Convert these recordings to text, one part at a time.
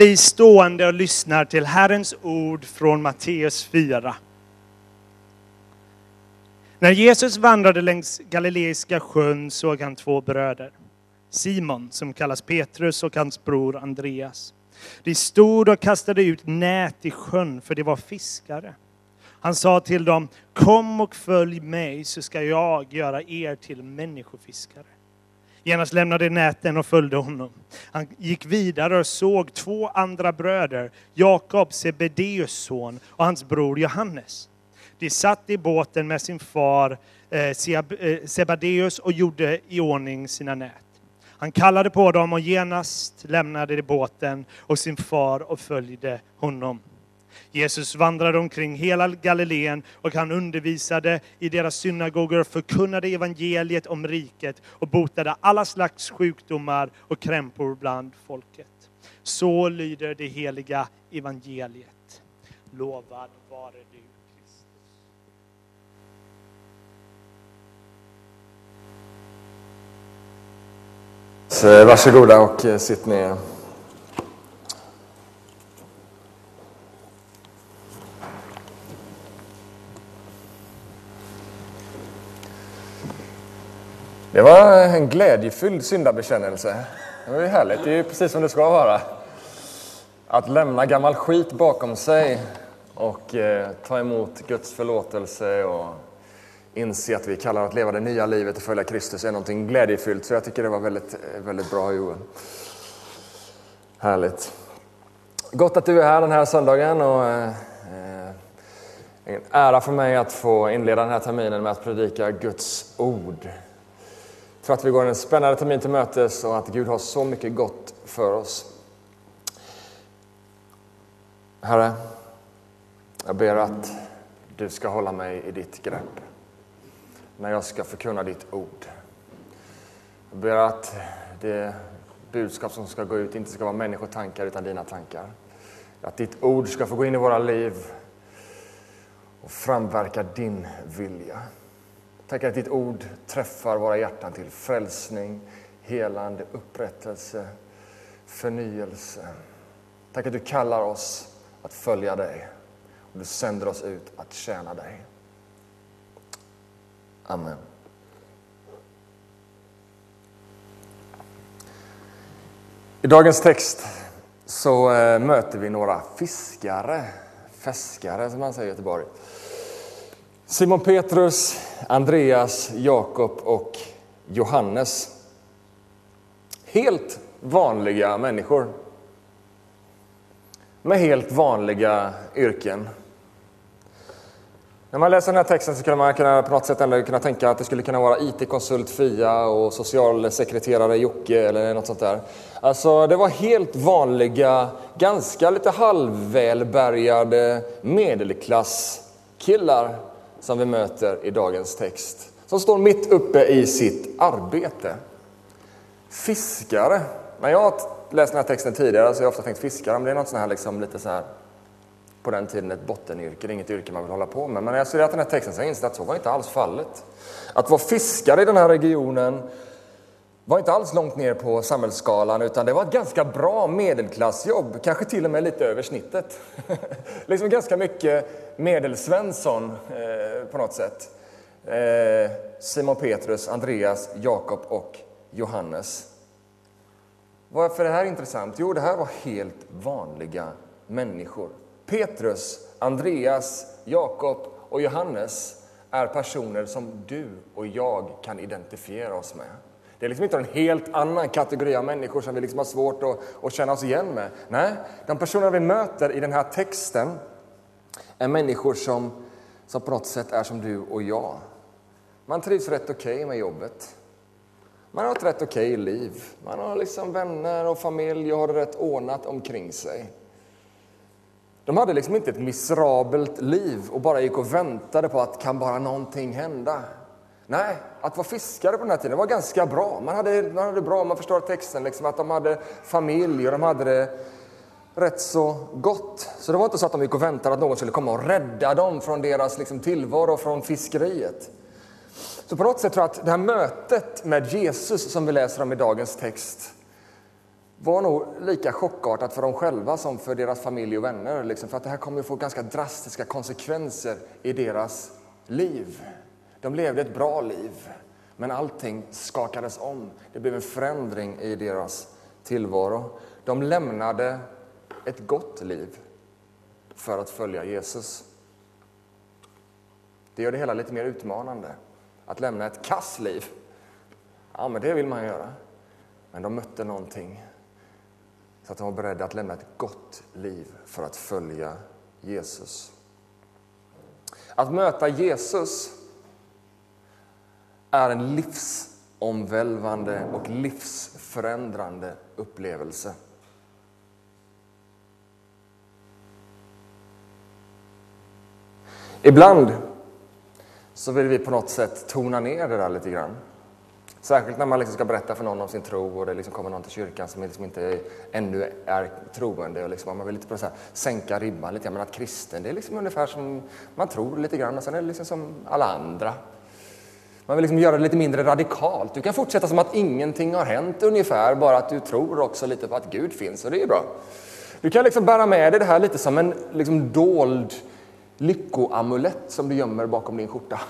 Vi stående och lyssnar till Herrens ord från Matteus 4. När Jesus vandrade längs Galileiska sjön såg han två bröder. Simon, som kallas Petrus, och hans bror Andreas. De stod och kastade ut nät i sjön, för de var fiskare. Han sa till dem, kom och följ mig så ska jag göra er till människofiskare. Genast lämnade näten och följde honom. Han gick vidare och såg två andra bröder, Jakob, Sebedeus son, och hans bror Johannes. De satt i båten med sin far eh, Sebadeus eh, och gjorde i ordning sina nät. Han kallade på dem och genast lämnade de båten och sin far och följde honom. Jesus vandrade omkring hela Galileen och han undervisade i deras synagogor, förkunnade evangeliet om riket och botade alla slags sjukdomar och krämpor bland folket. Så lyder det heliga evangeliet. Lovad vare du, Kristus. Så eh, varsågoda och eh, sitt ner. Var en glädjefylld syndabekännelse. Det var ju härligt, det är ju precis som det ska vara. Att lämna gammal skit bakom sig och eh, ta emot Guds förlåtelse och inse att vi kallar att leva det nya livet och följa Kristus är någonting glädjefyllt. Så jag tycker det var väldigt, eh, väldigt bra Joel. Härligt. Gott att du är här den här söndagen. Och, eh, eh, en ära för mig att få inleda den här terminen med att predika Guds ord för att vi går en spännande termin till mötes och att Gud har så mycket gott för oss. Herre, jag ber att du ska hålla mig i ditt grepp när jag ska förkunna ditt ord. Jag ber att det budskap som ska gå ut inte ska vara människotankar utan dina tankar. Att ditt ord ska få gå in i våra liv och framverka din vilja. Tack att ditt ord träffar våra hjärtan till frälsning, helande, upprättelse, förnyelse. Tack att du kallar oss att följa dig och du sänder oss ut att tjäna dig. Amen. I dagens text så eh, möter vi några fiskare, fäskare som man säger i Göteborg. Simon Petrus, Andreas, Jakob och Johannes. Helt vanliga människor. Med helt vanliga yrken. När man läser den här texten så kan man kunna, på något sätt ändå kunna tänka att det skulle kunna vara IT-konsult Fia och socialsekreterare Jocke eller något sånt där. Alltså, det var helt vanliga, ganska lite halvvälbärgade medelklasskillar som vi möter i dagens text. Som står mitt uppe i sitt arbete. Fiskare. När jag har läst den här texten tidigare så har jag ofta tänkt fiskare, men det är något sånt här liksom lite så här på den tiden ett bottenyrke, det är inget yrke man vill hålla på med. Men när jag studerat den här texten så har jag insett att så var inte alls fallet. Att vara fiskare i den här regionen var inte alls långt ner på samhällsskalan utan det var ett ganska bra medelklassjobb, kanske till och med lite över snittet. liksom ganska mycket medelsvensson eh, på något sätt. Eh, Simon Petrus, Andreas, Jakob och Johannes. Varför är det här intressant? Jo, det här var helt vanliga människor. Petrus, Andreas, Jakob och Johannes är personer som du och jag kan identifiera oss med. Det är liksom inte en helt annan kategori av människor som vi liksom har svårt att, att känna oss igen med. Nej, de personer vi möter i den här texten är människor som, som på något sätt är som du och jag. Man trivs rätt okej okay med jobbet. Man har ett rätt okej okay liv. Man har liksom vänner och familj och har det rätt ordnat omkring sig. De hade liksom inte ett miserabelt liv och bara gick och väntade på att kan bara någonting hända. Nej, att vara fiskare på den här tiden var ganska bra. Man hade, man hade bra, man förstår texten, liksom, att de hade familj och de hade det rätt så gott. Så det var inte så att de gick och väntade att någon skulle komma och rädda dem från deras liksom, tillvaro, från fiskeriet. Så på något sätt tror jag att det här mötet med Jesus som vi läser om i dagens text var nog lika chockartat för dem själva som för deras familj och vänner. Liksom, för att det här kommer att få ganska drastiska konsekvenser i deras liv. De levde ett bra liv, men allting skakades om. Det blev en förändring i deras tillvaro. De lämnade ett gott liv för att följa Jesus. Det gör det hela lite mer utmanande. Att lämna ett kassliv, ja men det vill man göra. Men de mötte någonting så att de var beredda att lämna ett gott liv för att följa Jesus. Att möta Jesus är en livsomvälvande och livsförändrande upplevelse. Ibland så vill vi på något sätt tona ner det där lite grann. Särskilt när man liksom ska berätta för någon om sin tro och det liksom kommer någon till kyrkan som liksom inte ännu är troende. Och liksom, man vill lite på så här, sänka ribban lite Men att kristen, det är liksom ungefär som man tror lite grann och sen är det liksom som alla andra. Man vill liksom göra det lite mindre radikalt. Du kan fortsätta som att ingenting har hänt ungefär, bara att du tror också lite på att Gud finns och det är bra. Du kan liksom bära med dig det här lite som en liksom dold lyckoamulett som du gömmer bakom din skjorta.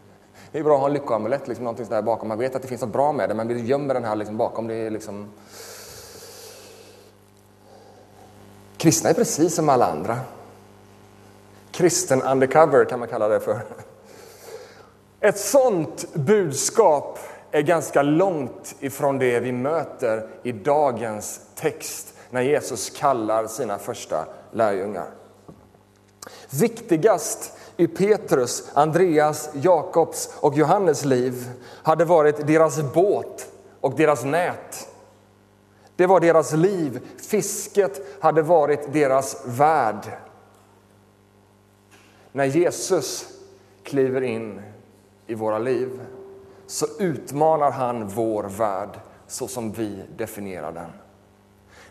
Det är bra att ha en lyckoamulett, liksom någonting där bakom. Man vet att det finns något bra med det, men vi gömmer den här liksom bakom. Det är liksom... Kristna är precis som alla andra. Kristen undercover kan man kalla det för. Ett sånt budskap är ganska långt ifrån det vi möter i dagens text när Jesus kallar sina första lärjungar. Viktigast i Petrus, Andreas, Jakobs och Johannes liv hade varit deras båt och deras nät. Det var deras liv. Fisket hade varit deras värld. När Jesus kliver in i våra liv så utmanar han vår värld så som vi definierar den.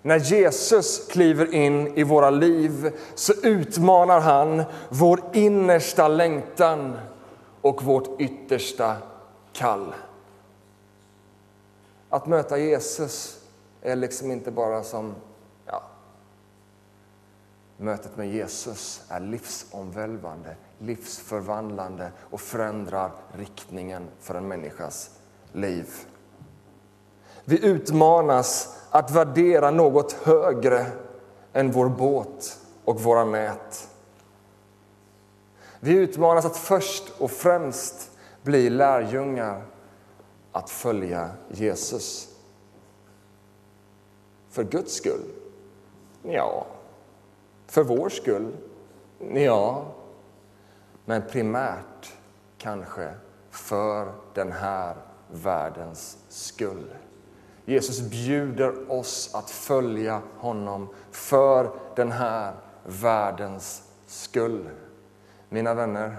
När Jesus kliver in i våra liv så utmanar han vår innersta längtan och vårt yttersta kall. Att möta Jesus är liksom inte bara som... Ja, mötet med Jesus är livsomvälvande, livsförvandlande och förändrar riktningen för en människas liv. Vi utmanas att värdera något högre än vår båt och våra nät. Vi utmanas att först och främst bli lärjungar att följa Jesus. För Guds skull? Ja. För vår skull? Ja. Men primärt kanske för den här världens skull. Jesus bjuder oss att följa honom för den här världens skull. Mina vänner,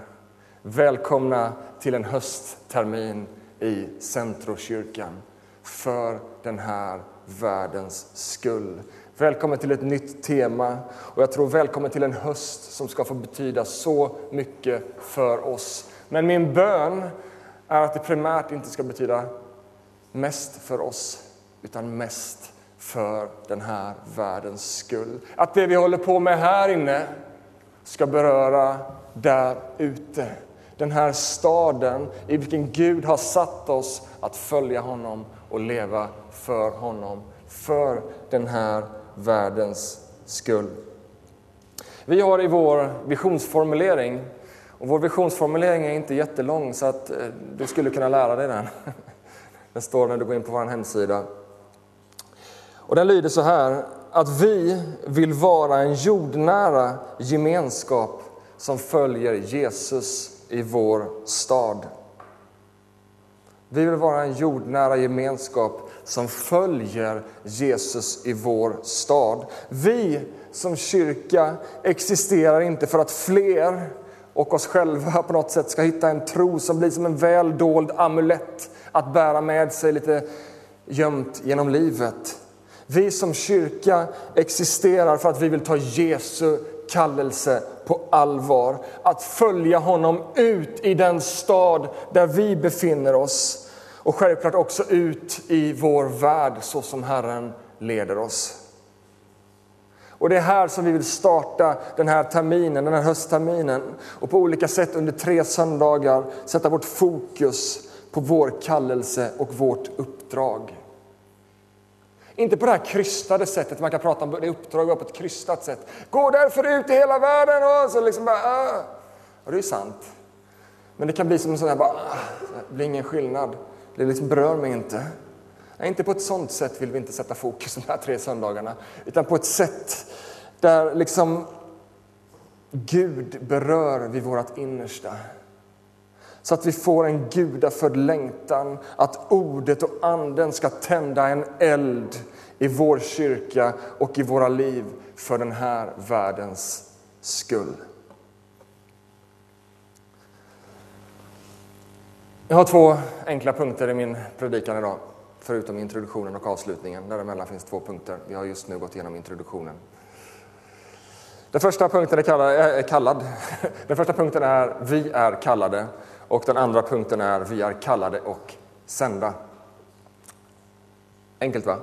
välkomna till en hösttermin i Centrokyrkan för den här världens skull. Välkommen till ett nytt tema och jag tror välkommen till en höst som ska få betyda så mycket för oss. Men min bön är att det primärt inte ska betyda mest för oss utan mest för den här världens skull. Att det vi håller på med här inne ska beröra där ute. Den här staden i vilken Gud har satt oss att följa honom och leva för honom. För den här världens skull. Vi har i vår visionsformulering, och vår visionsformulering är inte jättelång så att eh, du skulle kunna lära dig den. Den står när du går in på vår hemsida. Och den lyder så här, att vi vill vara en jordnära gemenskap som följer Jesus i vår stad. Vi vill vara en jordnära gemenskap som följer Jesus i vår stad. Vi som kyrka existerar inte för att fler och oss själva på något sätt ska hitta en tro som blir som en väl dold amulett att bära med sig lite gömt genom livet. Vi som kyrka existerar för att vi vill ta Jesu kallelse på allvar. Att följa honom ut i den stad där vi befinner oss och självklart också ut i vår värld så som Herren leder oss. Och det är här som vi vill starta den här terminen, den här höstterminen och på olika sätt under tre söndagar sätta vårt fokus på vår kallelse och vårt uppdrag. Inte på det här krystade sättet, man kan prata om det uppdrag på ett krystat sätt. Gå därför ut i hela världen och så liksom bara, äh. Och det är sant. Men det kan bli som en sån här, bara, ah, det blir ingen skillnad. Det liksom berör mig inte. Nej, inte på ett sånt sätt vill vi inte sätta fokus de här tre söndagarna, utan på ett sätt där liksom Gud berör vid vårt innersta. Så att vi får en gudafödd längtan att ordet och anden ska tända en eld i vår kyrka och i våra liv för den här världens skull. Jag har två enkla punkter i min predikan idag, förutom introduktionen och avslutningen. Däremellan finns två punkter. Vi har just nu gått igenom introduktionen. Den första punkten är kallad, är kallad. Den första punkten är Vi är kallade och den andra punkten är Vi är kallade och sända. Enkelt va?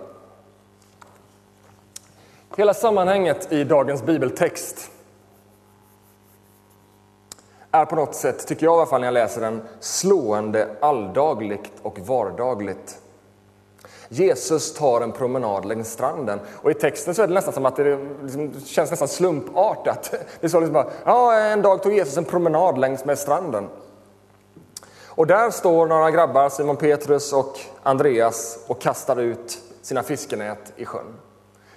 Hela sammanhanget i dagens bibeltext är på något sätt, tycker jag i alla fall när jag läser den, slående alldagligt och vardagligt. Jesus tar en promenad längs stranden och i texten så är det nästan som att det liksom känns nästan slumpartat. Det står liksom bara, ja, en dag tog Jesus en promenad längs med stranden. Och där står några grabbar, Simon Petrus och Andreas, och kastar ut sina fiskenät i sjön.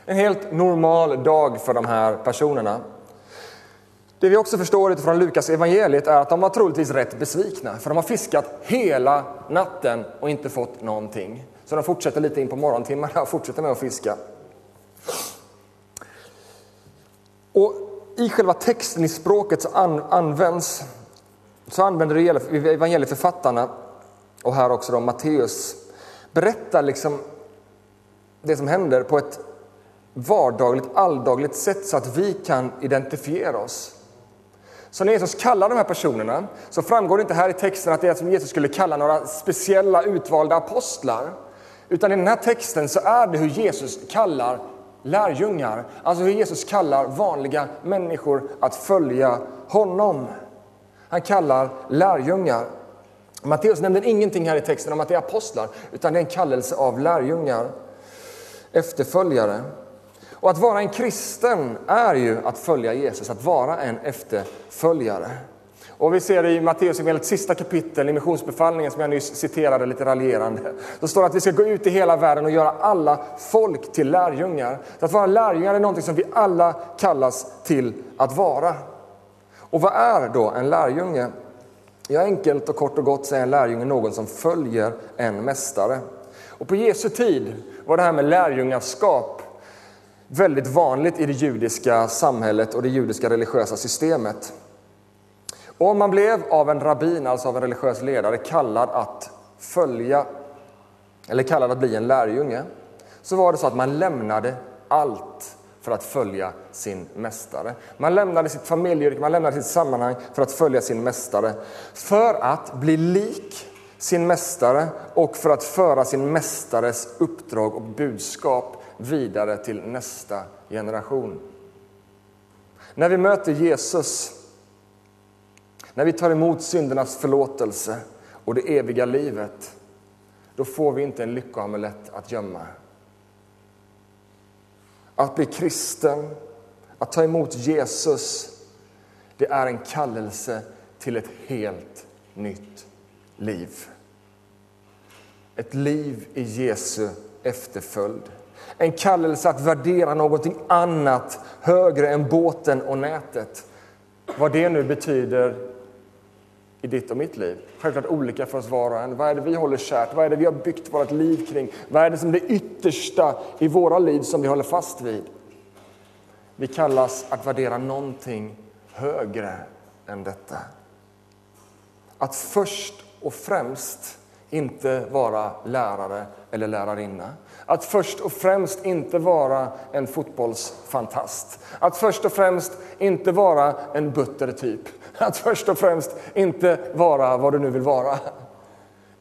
En helt normal dag för de här personerna. Det vi också förstår utifrån Lukas evangeliet är att de var troligtvis rätt besvikna, för de har fiskat hela natten och inte fått någonting. Så de fortsätter lite in på morgontimmarna och fortsätter med att fiska. Och I själva texten, i språket, så används så använder evangelieförfattarna, och här också då Matteus, berättar liksom det som händer på ett vardagligt, alldagligt sätt så att vi kan identifiera oss. Så när Jesus kallar de här personerna så framgår det inte här i texten att det är som Jesus skulle kalla några speciella utvalda apostlar. Utan i den här texten så är det hur Jesus kallar lärjungar, alltså hur Jesus kallar vanliga människor att följa honom. Han kallar lärjungar. Matteus nämner ingenting här i texten om att det är apostlar, utan det är en kallelse av lärjungar, efterföljare. Och att vara en kristen är ju att följa Jesus, att vara en efterföljare. Och vi ser i Matteus evangeliets sista kapitel, i missionsbefallningen som jag nyss citerade lite raljerande. Då står det att vi ska gå ut i hela världen och göra alla folk till lärjungar. Så att vara lärjungar är någonting som vi alla kallas till att vara. Och vad är då en lärjunge? Ja, enkelt och kort och gott så är en lärjunge någon som följer en mästare. Och på Jesu tid var det här med lärjungaskap väldigt vanligt i det judiska samhället och det judiska religiösa systemet. Och om man blev av en rabbin, alltså av en religiös ledare, kallad att följa eller kallad att bli en lärjunge, så var det så att man lämnade allt för att följa sin mästare. Man lämnade sitt familjeyrke, man lämnade sitt sammanhang för att följa sin mästare. För att bli lik sin mästare och för att föra sin mästares uppdrag och budskap vidare till nästa generation. När vi möter Jesus, när vi tar emot syndernas förlåtelse och det eviga livet, då får vi inte en lyckoamulett att gömma. Att bli kristen, att ta emot Jesus, det är en kallelse till ett helt nytt liv. Ett liv i Jesu efterföljd. En kallelse att värdera någonting annat högre än båten och nätet. Vad det nu betyder i ditt och mitt liv. Självklart olika för oss var och en. Vad är det vi håller kärt? Vad är det vi har byggt vårt liv kring? Vad är det som det yttersta i våra liv som vi håller fast vid? Vi kallas att värdera någonting högre än detta. Att först och främst inte vara lärare eller lärarinna. Att först och främst inte vara en fotbollsfantast. Att först och främst inte vara en butter typ. Att först och främst inte vara vad du nu vill vara.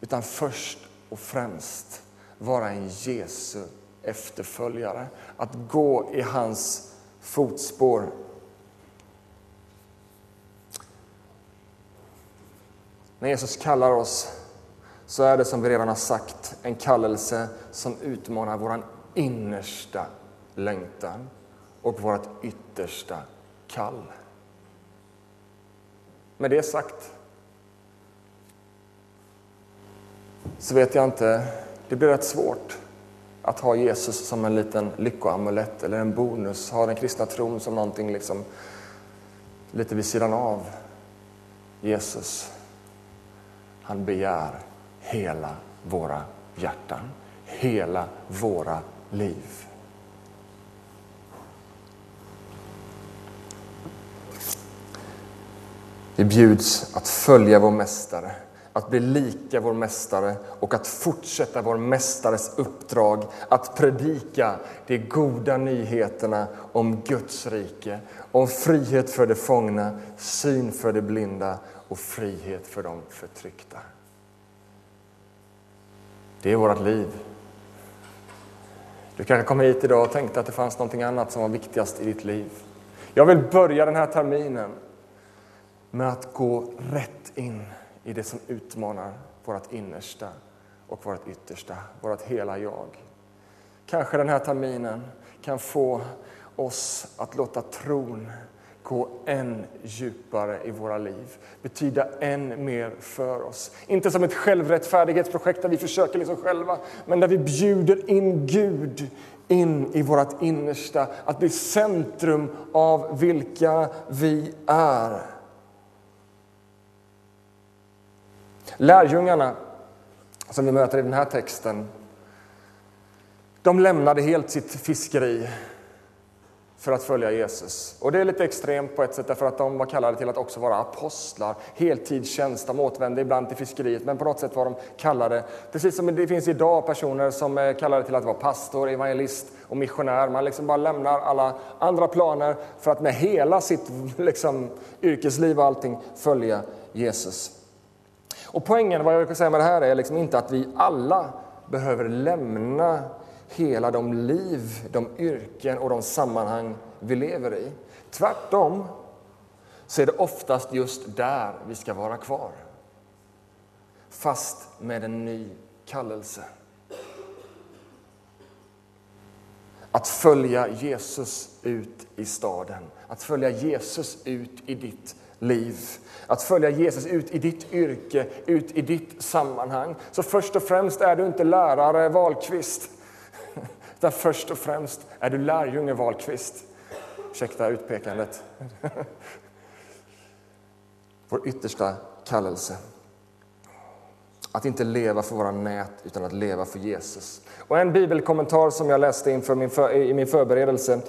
Utan först och främst vara en Jesu efterföljare, att gå i hans fotspår. När Jesus kallar oss så är det som vi redan har sagt en kallelse som utmanar vår innersta längtan och vårt yttersta kall. Med det sagt så vet jag inte, det blir rätt svårt att ha Jesus som en liten lyckoamulett eller en bonus, ha den kristna tron som någonting liksom lite vid sidan av. Jesus, han begär hela våra hjärtan, hela våra liv. Vi bjuds att följa vår Mästare, att bli lika vår Mästare och att fortsätta vår Mästares uppdrag att predika de goda nyheterna om Guds rike, om frihet för de fångna, syn för de blinda och frihet för de förtryckta. Det är vårt liv. Du kanske kom hit idag och tänkte att det fanns något annat som var viktigast i ditt liv. Jag vill börja den här terminen med att gå rätt in i det som utmanar vårt innersta och vårt yttersta, vårt hela jag. Kanske den här terminen kan få oss att låta tron gå än djupare i våra liv, betyda än mer för oss. Inte som ett självrättfärdighetsprojekt där vi försöker liksom själva, men där vi bjuder in Gud in i vårt innersta, att bli centrum av vilka vi är. Lärjungarna som vi möter i den här texten, de lämnade helt sitt fiskeri för att följa Jesus. Och det är lite extremt på ett sätt därför att de var kallade till att också vara apostlar, heltidstjänst. De återvände ibland till fiskeriet, men på något sätt var de kallade, precis som det finns idag personer som är kallade till att vara pastor, evangelist och missionär. Man liksom bara lämnar alla andra planer för att med hela sitt liksom, yrkesliv och allting följa Jesus. Och poängen, vad jag vill säga med det här, är liksom inte att vi alla behöver lämna hela de liv, de yrken och de sammanhang vi lever i. Tvärtom så är det oftast just där vi ska vara kvar. Fast med en ny kallelse. Att följa Jesus ut i staden, att följa Jesus ut i ditt liv. Att följa Jesus ut i ditt yrke, ut i ditt sammanhang. Så först och främst är du inte lärare Wahlqvist. Utan först och främst är du lärjunge Wahlqvist. Ursäkta utpekandet. Vår yttersta kallelse. Att inte leva för våra nät, utan att leva för Jesus. Och en bibelkommentar som jag läste inför min för, i min förberedelse,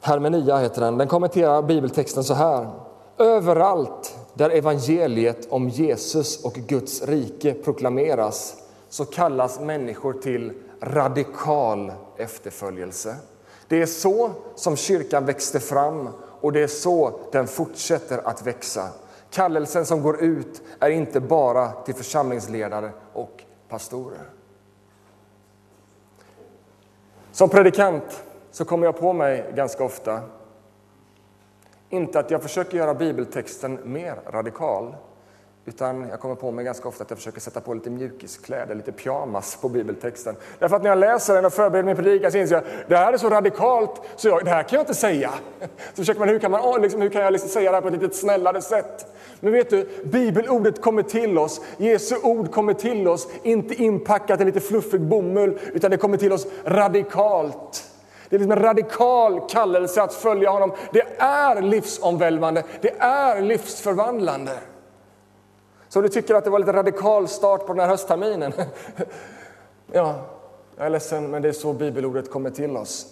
Hermenia heter den, den kommenterar bibeltexten så här. Överallt där evangeliet om Jesus och Guds rike proklameras så kallas människor till radikal efterföljelse. Det är så som kyrkan växte fram och det är så den fortsätter att växa. Kallelsen som går ut är inte bara till församlingsledare och pastorer. Som predikant så kommer jag på mig ganska ofta inte att jag försöker göra bibeltexten mer radikal, utan jag kommer på mig ganska ofta att jag försöker sätta på lite mjukiskläder, lite pyjamas på bibeltexten. Därför att när jag läser den och förbereder min predikan så inser jag att det här är så radikalt så jag, det här kan jag inte säga. Så försöker man, hur kan, man, ah, liksom, hur kan jag liksom säga det här på ett lite snällare sätt? Men vet du, bibelordet kommer till oss, Jesu ord kommer till oss, inte inpackat i lite fluffig bomull, utan det kommer till oss radikalt. Det är liksom en radikal kallelse att följa honom. Det är livsomvälvande, det är livsförvandlande. Så du tycker att det var lite radikal start på den här höstterminen? ja, jag är ledsen, men det är så bibelordet kommer till oss.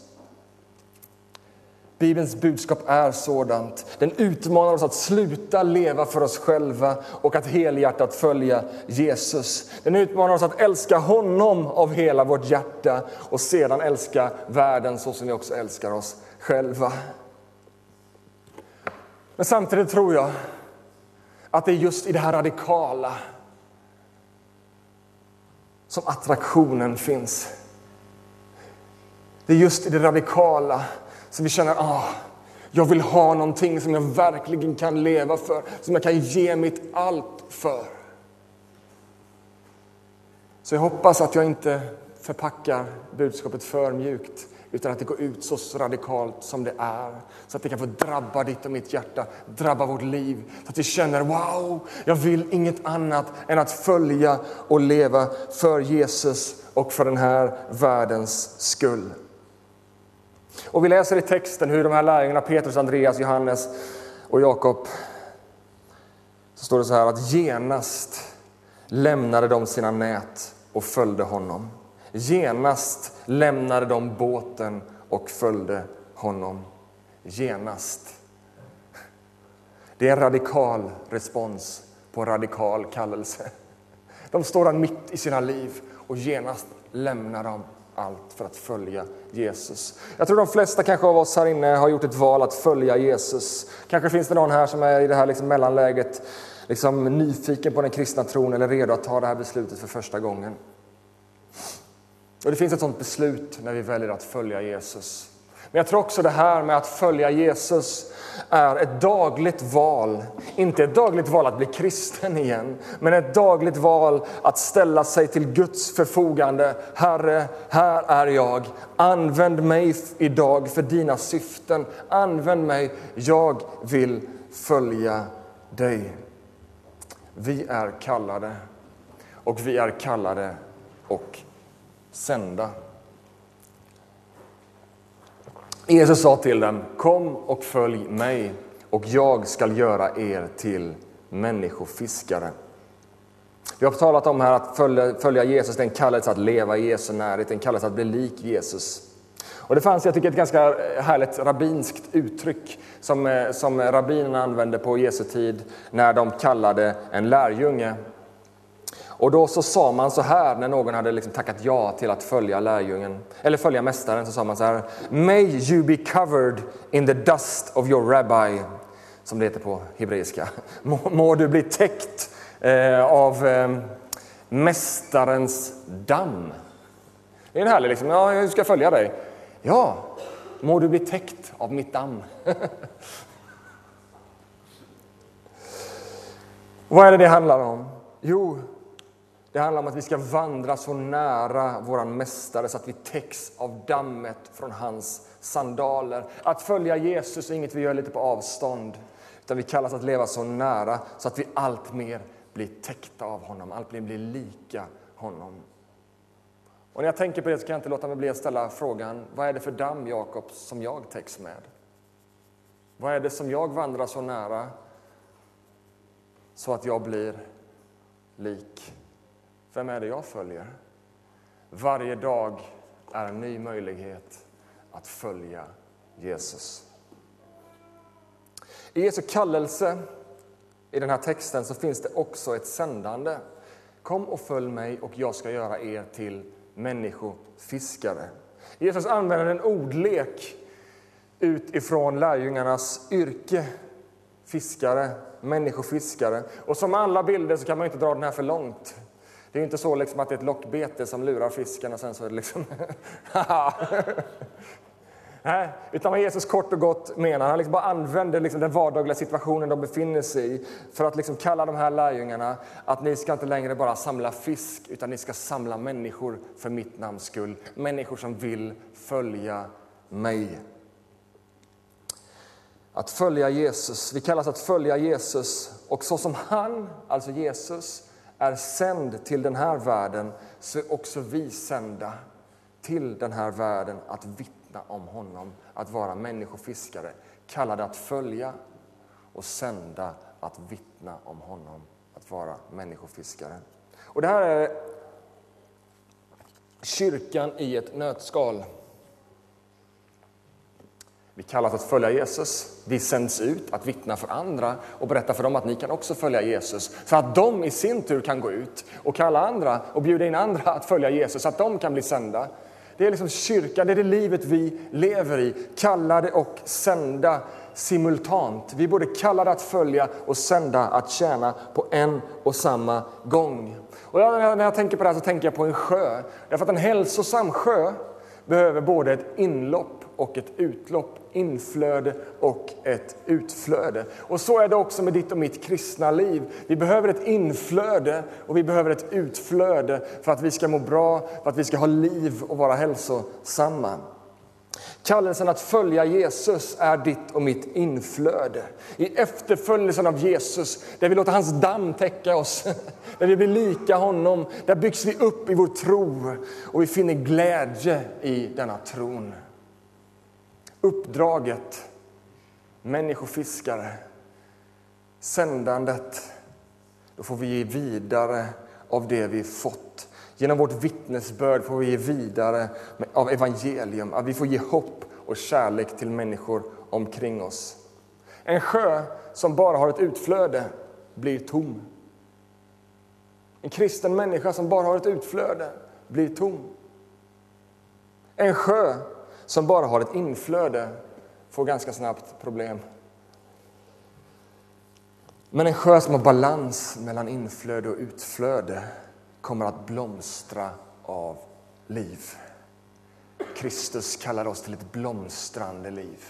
Bibelns budskap är sådant. Den utmanar oss att sluta leva för oss själva och att helhjärtat följa Jesus. Den utmanar oss att älska honom av hela vårt hjärta och sedan älska världen så som vi också älskar oss själva. Men samtidigt tror jag att det är just i det här radikala som attraktionen finns. Det är just i det radikala som vi känner ah, jag vill ha någonting som jag verkligen kan leva för, som jag kan ge mitt allt för. Så jag hoppas att jag inte förpackar budskapet för mjukt utan att det går ut så radikalt som det är. Så att det kan få drabba ditt och mitt hjärta, drabba vårt liv. Så att vi känner wow, jag vill inget annat än att följa och leva för Jesus och för den här världens skull. Och vi läser i texten hur de här lärjungarna, Petrus, Andreas, Johannes och Jakob, så står det så här att genast lämnade de sina nät och följde honom. Genast lämnade de båten och följde honom. Genast. Det är en radikal respons på en radikal kallelse. De står där mitt i sina liv och genast lämnar de allt för att följa Jesus. Jag tror de flesta kanske av oss här inne har gjort ett val att följa Jesus. Kanske finns det någon här som är i det här liksom mellanläget, liksom nyfiken på den kristna tron eller redo att ta det här beslutet för första gången. Och Det finns ett sådant beslut när vi väljer att följa Jesus. Men jag tror också det här med att följa Jesus är ett dagligt val. Inte ett dagligt val att bli kristen igen, men ett dagligt val att ställa sig till Guds förfogande. Herre, här är jag. Använd mig idag för dina syften. Använd mig. Jag vill följa dig. Vi är kallade och vi är kallade och sända. Jesus sa till dem, kom och följ mig och jag skall göra er till människofiskare. Vi har talat om här att följa, följa Jesus, den kallelse att leva i Jesu närhet, den kallelse att bli lik Jesus. Och det fanns jag tycker, ett ganska härligt rabbinskt uttryck som, eh, som rabbinerna använde på Jesu tid när de kallade en lärjunge och då så sa man så här när någon hade liksom tackat ja till att följa lärjungen, eller följa mästaren, så sa man så här. May you be covered in the dust of your rabbi, som det heter på hebreiska. Må, må du bli täckt eh, av eh, mästarens damm. Det är en härlig liksom, ja, jag ska följa dig. Ja, må du bli täckt av mitt damm. Vad är det det handlar om? Jo, det handlar om att vi ska vandra så nära vår Mästare så att vi täcks av dammet från hans sandaler. Att följa Jesus är inget vi gör lite på avstånd, utan vi kallas att leva så nära så att vi allt mer blir täckta av honom, allt mer blir lika honom. Och när jag tänker på det så kan jag inte låta mig bli att ställa frågan, vad är det för damm, Jakob, som jag täcks med? Vad är det som jag vandrar så nära så att jag blir lik vem är det jag följer? Varje dag är en ny möjlighet att följa Jesus. I Jesu kallelse i den här texten så finns det också ett sändande. Kom och följ mig och jag ska göra er till människofiskare. Jesus använder en ordlek utifrån lärjungarnas yrke, fiskare, människofiskare. Och som alla bilder så kan man inte dra den här för långt. Det är inte så liksom att det är ett lockbete som lurar fisken och sen så är det liksom... Nej, utan vad Jesus kort och gott menar, han liksom bara använder liksom den vardagliga situationen de befinner sig i för att liksom kalla de här lärjungarna att ni ska inte längre bara samla fisk utan ni ska samla människor för mitt namns skull. Människor som vill följa mig. Att följa Jesus, vi kallas att följa Jesus och så som han, alltså Jesus, är sänd till den här världen så är också vi sända till den här världen att vittna om honom, att vara människofiskare, kallade att följa och sända att vittna om honom, att vara människofiskare. Och det här är kyrkan i ett nötskal. Vi kallas att följa Jesus. Vi sänds ut att vittna för andra och berätta för dem att ni kan också följa Jesus. Så att de i sin tur kan gå ut och kalla andra och bjuda in andra att följa Jesus så att de kan bli sända. Det är liksom kyrkan, det är det livet vi lever i. Kallade och sända simultant. Vi är både kallade att följa och sända att tjäna på en och samma gång. Och när jag tänker på det här så tänker jag på en sjö. Därför att en hälsosam sjö behöver både ett inlopp och ett utlopp, inflöde och ett utflöde. Och så är det också med ditt och mitt kristna liv. Vi behöver ett inflöde och vi behöver ett utflöde för att vi ska må bra, för att vi ska ha liv och vara hälsosamma. Kallelsen att följa Jesus är ditt och mitt inflöde. I efterföljelsen av Jesus, där vi låter hans damm täcka oss, där vi blir lika honom, där byggs vi upp i vår tro och vi finner glädje i denna tron. Uppdraget, människofiskare, sändandet, då får vi ge vidare av det vi fått. Genom vårt vittnesbörd får vi ge vidare av evangelium, att vi får ge hopp och kärlek till människor omkring oss. En sjö som bara har ett utflöde blir tom. En kristen människa som bara har ett utflöde blir tom. En sjö som bara har ett inflöde får ganska snabbt problem. Men en sjö som har balans mellan inflöde och utflöde kommer att blomstra av liv. Kristus kallar oss till ett blomstrande liv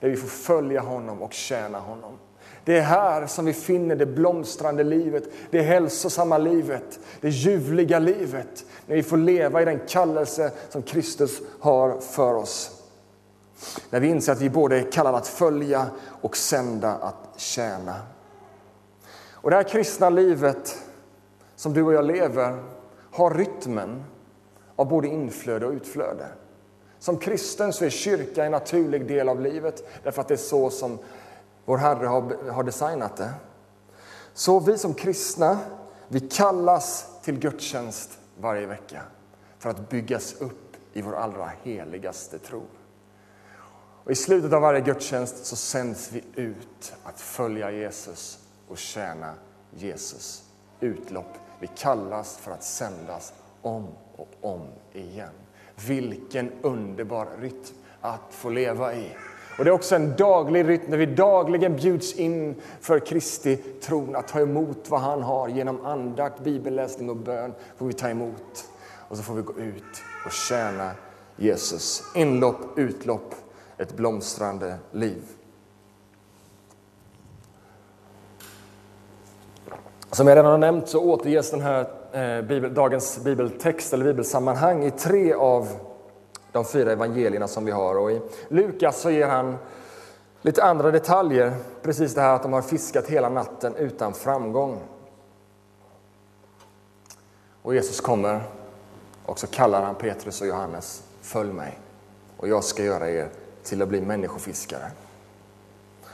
där vi får följa honom och tjäna honom. Det är här som vi finner det blomstrande livet, det hälsosamma livet, det ljuvliga livet. När vi får leva i den kallelse som Kristus har för oss. När vi inser att vi både är kallade att följa och sända att tjäna. Och det här kristna livet som du och jag lever har rytmen av både inflöde och utflöde. Som kristen så är kyrka en naturlig del av livet därför att det är så som vår Herre har, har designat det. Så vi som kristna, vi kallas till gudstjänst varje vecka för att byggas upp i vår allra heligaste tro. Och I slutet av varje gudstjänst så sänds vi ut att följa Jesus och tjäna Jesus. Utlopp. Vi kallas för att sändas om och om igen. Vilken underbar rytm att få leva i. Och Det är också en daglig rytm där vi dagligen bjuds in för Kristi tron att ta emot vad han har. Genom andakt, bibelläsning och bön får vi ta emot. Och så får vi gå ut och tjäna Jesus. Inlopp, utlopp, ett blomstrande liv. Som jag redan har nämnt så återges den här eh, bibel, dagens bibeltext eller bibelsammanhang i tre av de fyra evangelierna som vi har. Och I Lukas så ger han lite andra detaljer, precis det här att de har fiskat hela natten utan framgång. Och Jesus kommer och så kallar han Petrus och Johannes, följ mig och jag ska göra er till att bli människofiskare.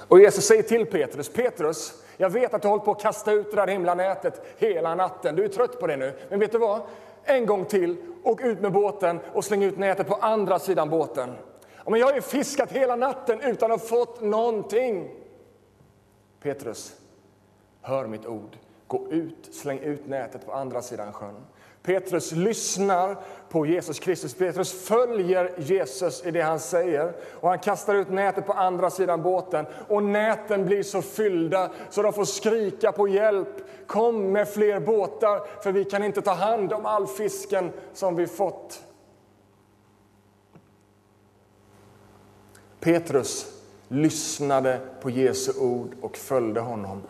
Och Jesus säger till Petrus, Petrus, jag vet att du har hållit på att kasta ut det där himla nätet hela natten. Du är trött på det nu. Men vet du vad? En gång till, åk ut med båten och släng ut nätet på andra sidan båten. Ja, men jag har ju fiskat hela natten utan att ha fått någonting. Petrus, hör mitt ord. Gå ut, släng ut nätet på andra sidan sjön. Petrus lyssnar på Jesus Kristus. Petrus följer Jesus i det han säger. Och Han kastar ut nätet på andra sidan båten. Och Näten blir så fyllda så de får skrika på hjälp. Kom med fler båtar, för vi kan inte ta hand om all fisken som vi fått. Petrus lyssnade på Jesu ord och följde honom.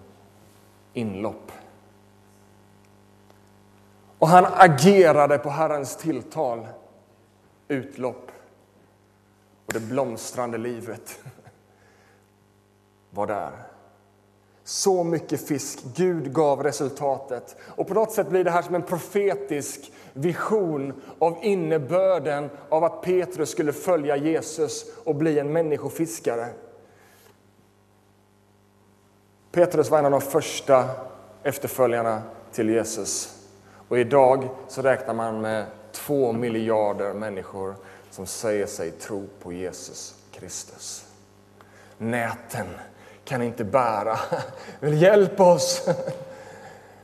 Inlopp. Och han agerade på Herrens tilltal. Utlopp. Och det blomstrande livet var där. Så mycket fisk. Gud gav resultatet. Och på något sätt blir det här som en profetisk vision av innebörden av att Petrus skulle följa Jesus och bli en människofiskare. Petrus var en av de första efterföljarna till Jesus. Och idag så räknar man med två miljarder människor som säger sig tro på Jesus Kristus. Näten kan inte bära. Vill hjälp oss.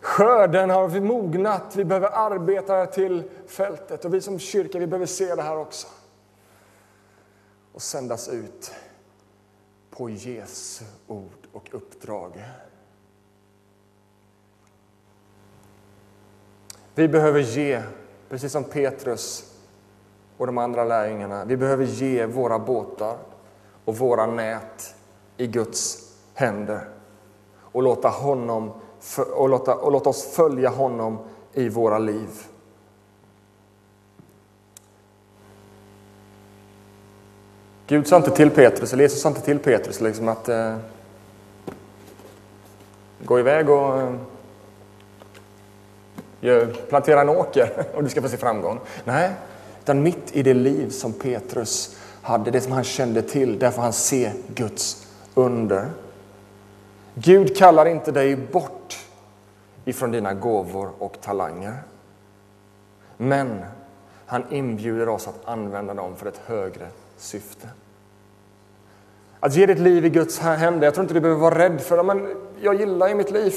Skörden har vi mognat. Vi behöver arbeta till fältet. Och vi som kyrka vi behöver se det här också. Och sändas ut på Jesu ord och uppdrag. Vi behöver ge, precis som Petrus, och de andra lärjungarna, vi behöver ge våra båtar och våra nät i Guds händer och låta, honom, och låta, och låta oss följa honom i våra liv. Gud sa inte till Petrus, eller Jesus sa inte till Petrus liksom att eh, gå iväg och eh, plantera en åker och du ska få se framgång. Nej, utan mitt i det liv som Petrus hade, det som han kände till, där får han se Guds under. Gud kallar inte dig bort ifrån dina gåvor och talanger. Men han inbjuder oss att använda dem för ett högre syfte. Att ge ditt liv i Guds händer. Jag tror inte du behöver vara rädd för det, men jag gillar ju mitt liv.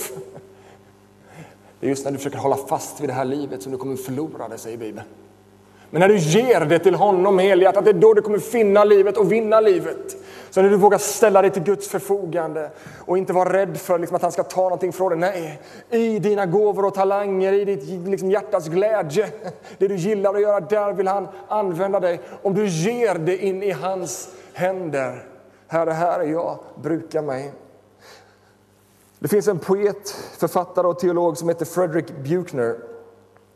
Det är just när du försöker hålla fast vid det här livet som du kommer förlora det, säger Bibeln. Men när du ger det till honom helhjärtat, det är då du kommer finna livet och vinna livet. Så när du vågar ställa dig till Guds förfogande och inte vara rädd för liksom, att han ska ta någonting från dig. Nej, i dina gåvor och talanger, i ditt liksom, hjärtas glädje, det du gillar att göra, där vill han använda dig. Om du ger det in i hans händer. Herre, här är jag, bruka mig. Det finns en poet, författare och teolog som heter Frederick Buchner.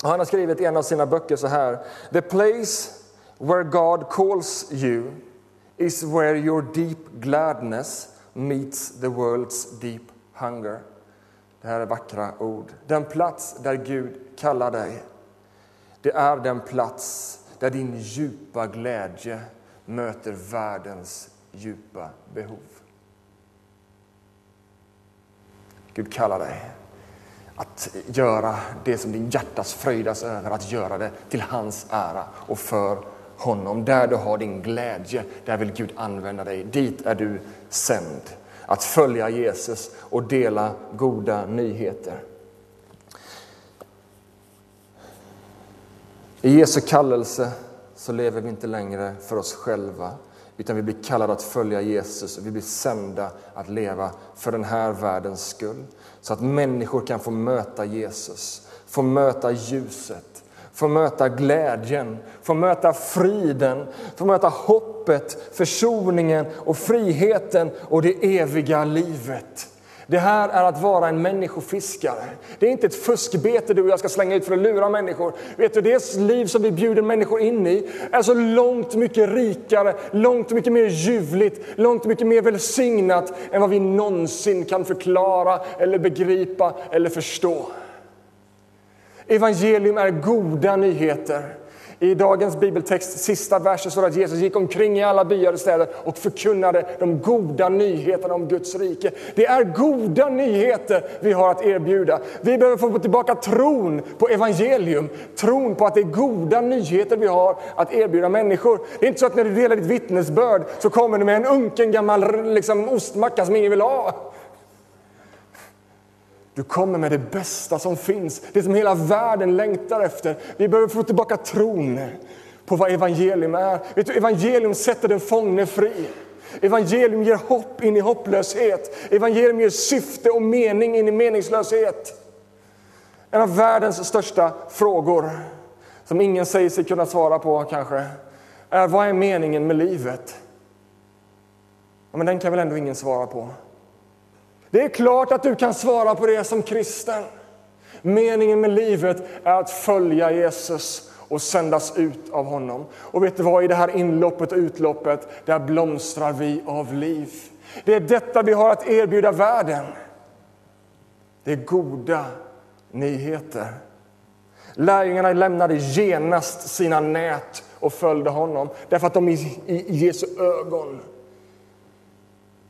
Han har skrivit i en av sina böcker så här. The place where God calls you is where your deep gladness meets the world's deep hunger. Det här är vackra ord. Den plats där Gud kallar dig, det är den plats där din djupa glädje möter världens djupa behov. Gud kallar dig att göra det som din hjärtas fröjdas över, att göra det till hans ära och för honom. Där du har din glädje, där vill Gud använda dig. Dit är du sänd. Att följa Jesus och dela goda nyheter. I Jesu kallelse så lever vi inte längre för oss själva utan vi blir kallade att följa Jesus och vi blir sända att leva för den här världens skull. Så att människor kan få möta Jesus, få möta ljuset, få möta glädjen, få möta friden, få möta hoppet, försoningen och friheten och det eviga livet. Det här är att vara en människofiskare. Det är inte ett fuskbete du och jag ska slänga ut för att lura människor. Vet du, det liv som vi bjuder människor in i är så långt mycket rikare, långt mycket mer ljuvligt, långt mycket mer välsignat än vad vi någonsin kan förklara eller begripa eller förstå. Evangelium är goda nyheter. I dagens bibeltext, sista versen, står att Jesus gick omkring i alla byar och städer och förkunnade de goda nyheterna om Guds rike. Det är goda nyheter vi har att erbjuda. Vi behöver få tillbaka tron på evangelium, tron på att det är goda nyheter vi har att erbjuda människor. Det är inte så att när du delar ditt vittnesbörd så kommer du med en unken gammal liksom, ostmacka som ingen vill ha. Du kommer med det bästa som finns, det som hela världen längtar efter. Vi behöver få tillbaka tron på vad evangelium är. Vet du, evangelium sätter den fångne fri. Evangelium ger hopp in i hopplöshet. Evangelium ger syfte och mening in i meningslöshet. En av världens största frågor, som ingen säger sig kunna svara på kanske, är vad är meningen med livet? Ja, men den kan väl ändå ingen svara på. Det är klart att du kan svara på det som kristen. Meningen med livet är att följa Jesus och sändas ut av honom. Och vet du vad, i det här inloppet och utloppet, där blomstrar vi av liv. Det är detta vi har att erbjuda världen. Det är goda nyheter. Lärjungarna lämnade genast sina nät och följde honom därför att de i, i Jesu ögon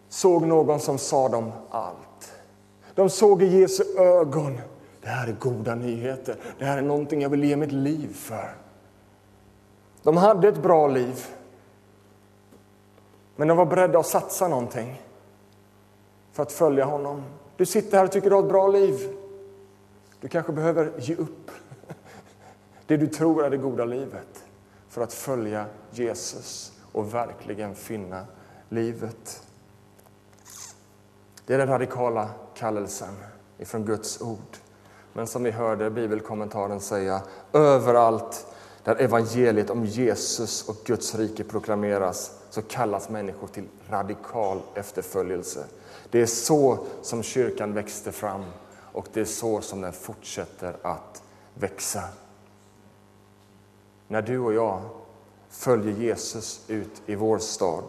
såg någon som sa dem allt. De såg i Jesu ögon. Det här är goda nyheter. Det här är någonting jag vill ge mitt liv för. De hade ett bra liv. Men de var beredda att satsa någonting för att följa honom. Du sitter här och tycker du har ett bra liv. Du kanske behöver ge upp det du tror är det goda livet för att följa Jesus och verkligen finna livet. Det är den radikala kallelsen ifrån Guds ord. Men som vi hörde bibelkommentaren säga, överallt där evangeliet om Jesus och Guds rike proklameras, så kallas människor till radikal efterföljelse. Det är så som kyrkan växte fram och det är så som den fortsätter att växa. När du och jag följer Jesus ut i vår stad,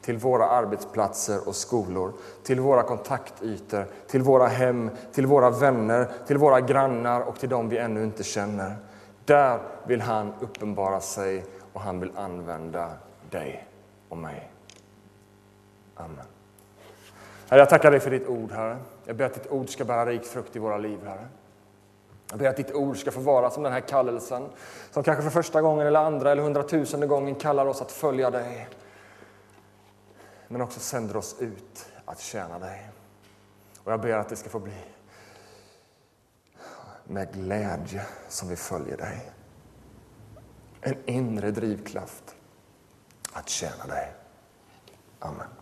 till våra arbetsplatser och skolor, till våra kontaktytor, till våra hem, till våra vänner, till våra grannar och till dem vi ännu inte känner. Där vill han uppenbara sig och han vill använda dig och mig. Amen. Herre, jag tackar dig för ditt ord, Herre. Jag ber att ditt ord ska bära rik frukt i våra liv, Herre. Jag ber att ditt ord ska få vara som den här kallelsen som kanske för första gången, eller andra eller hundratusende gången kallar oss att följa dig. Men också sänder oss ut att tjäna dig. Och jag ber att det ska få bli med glädje som vi följer dig. En inre drivkraft att tjäna dig. Amen.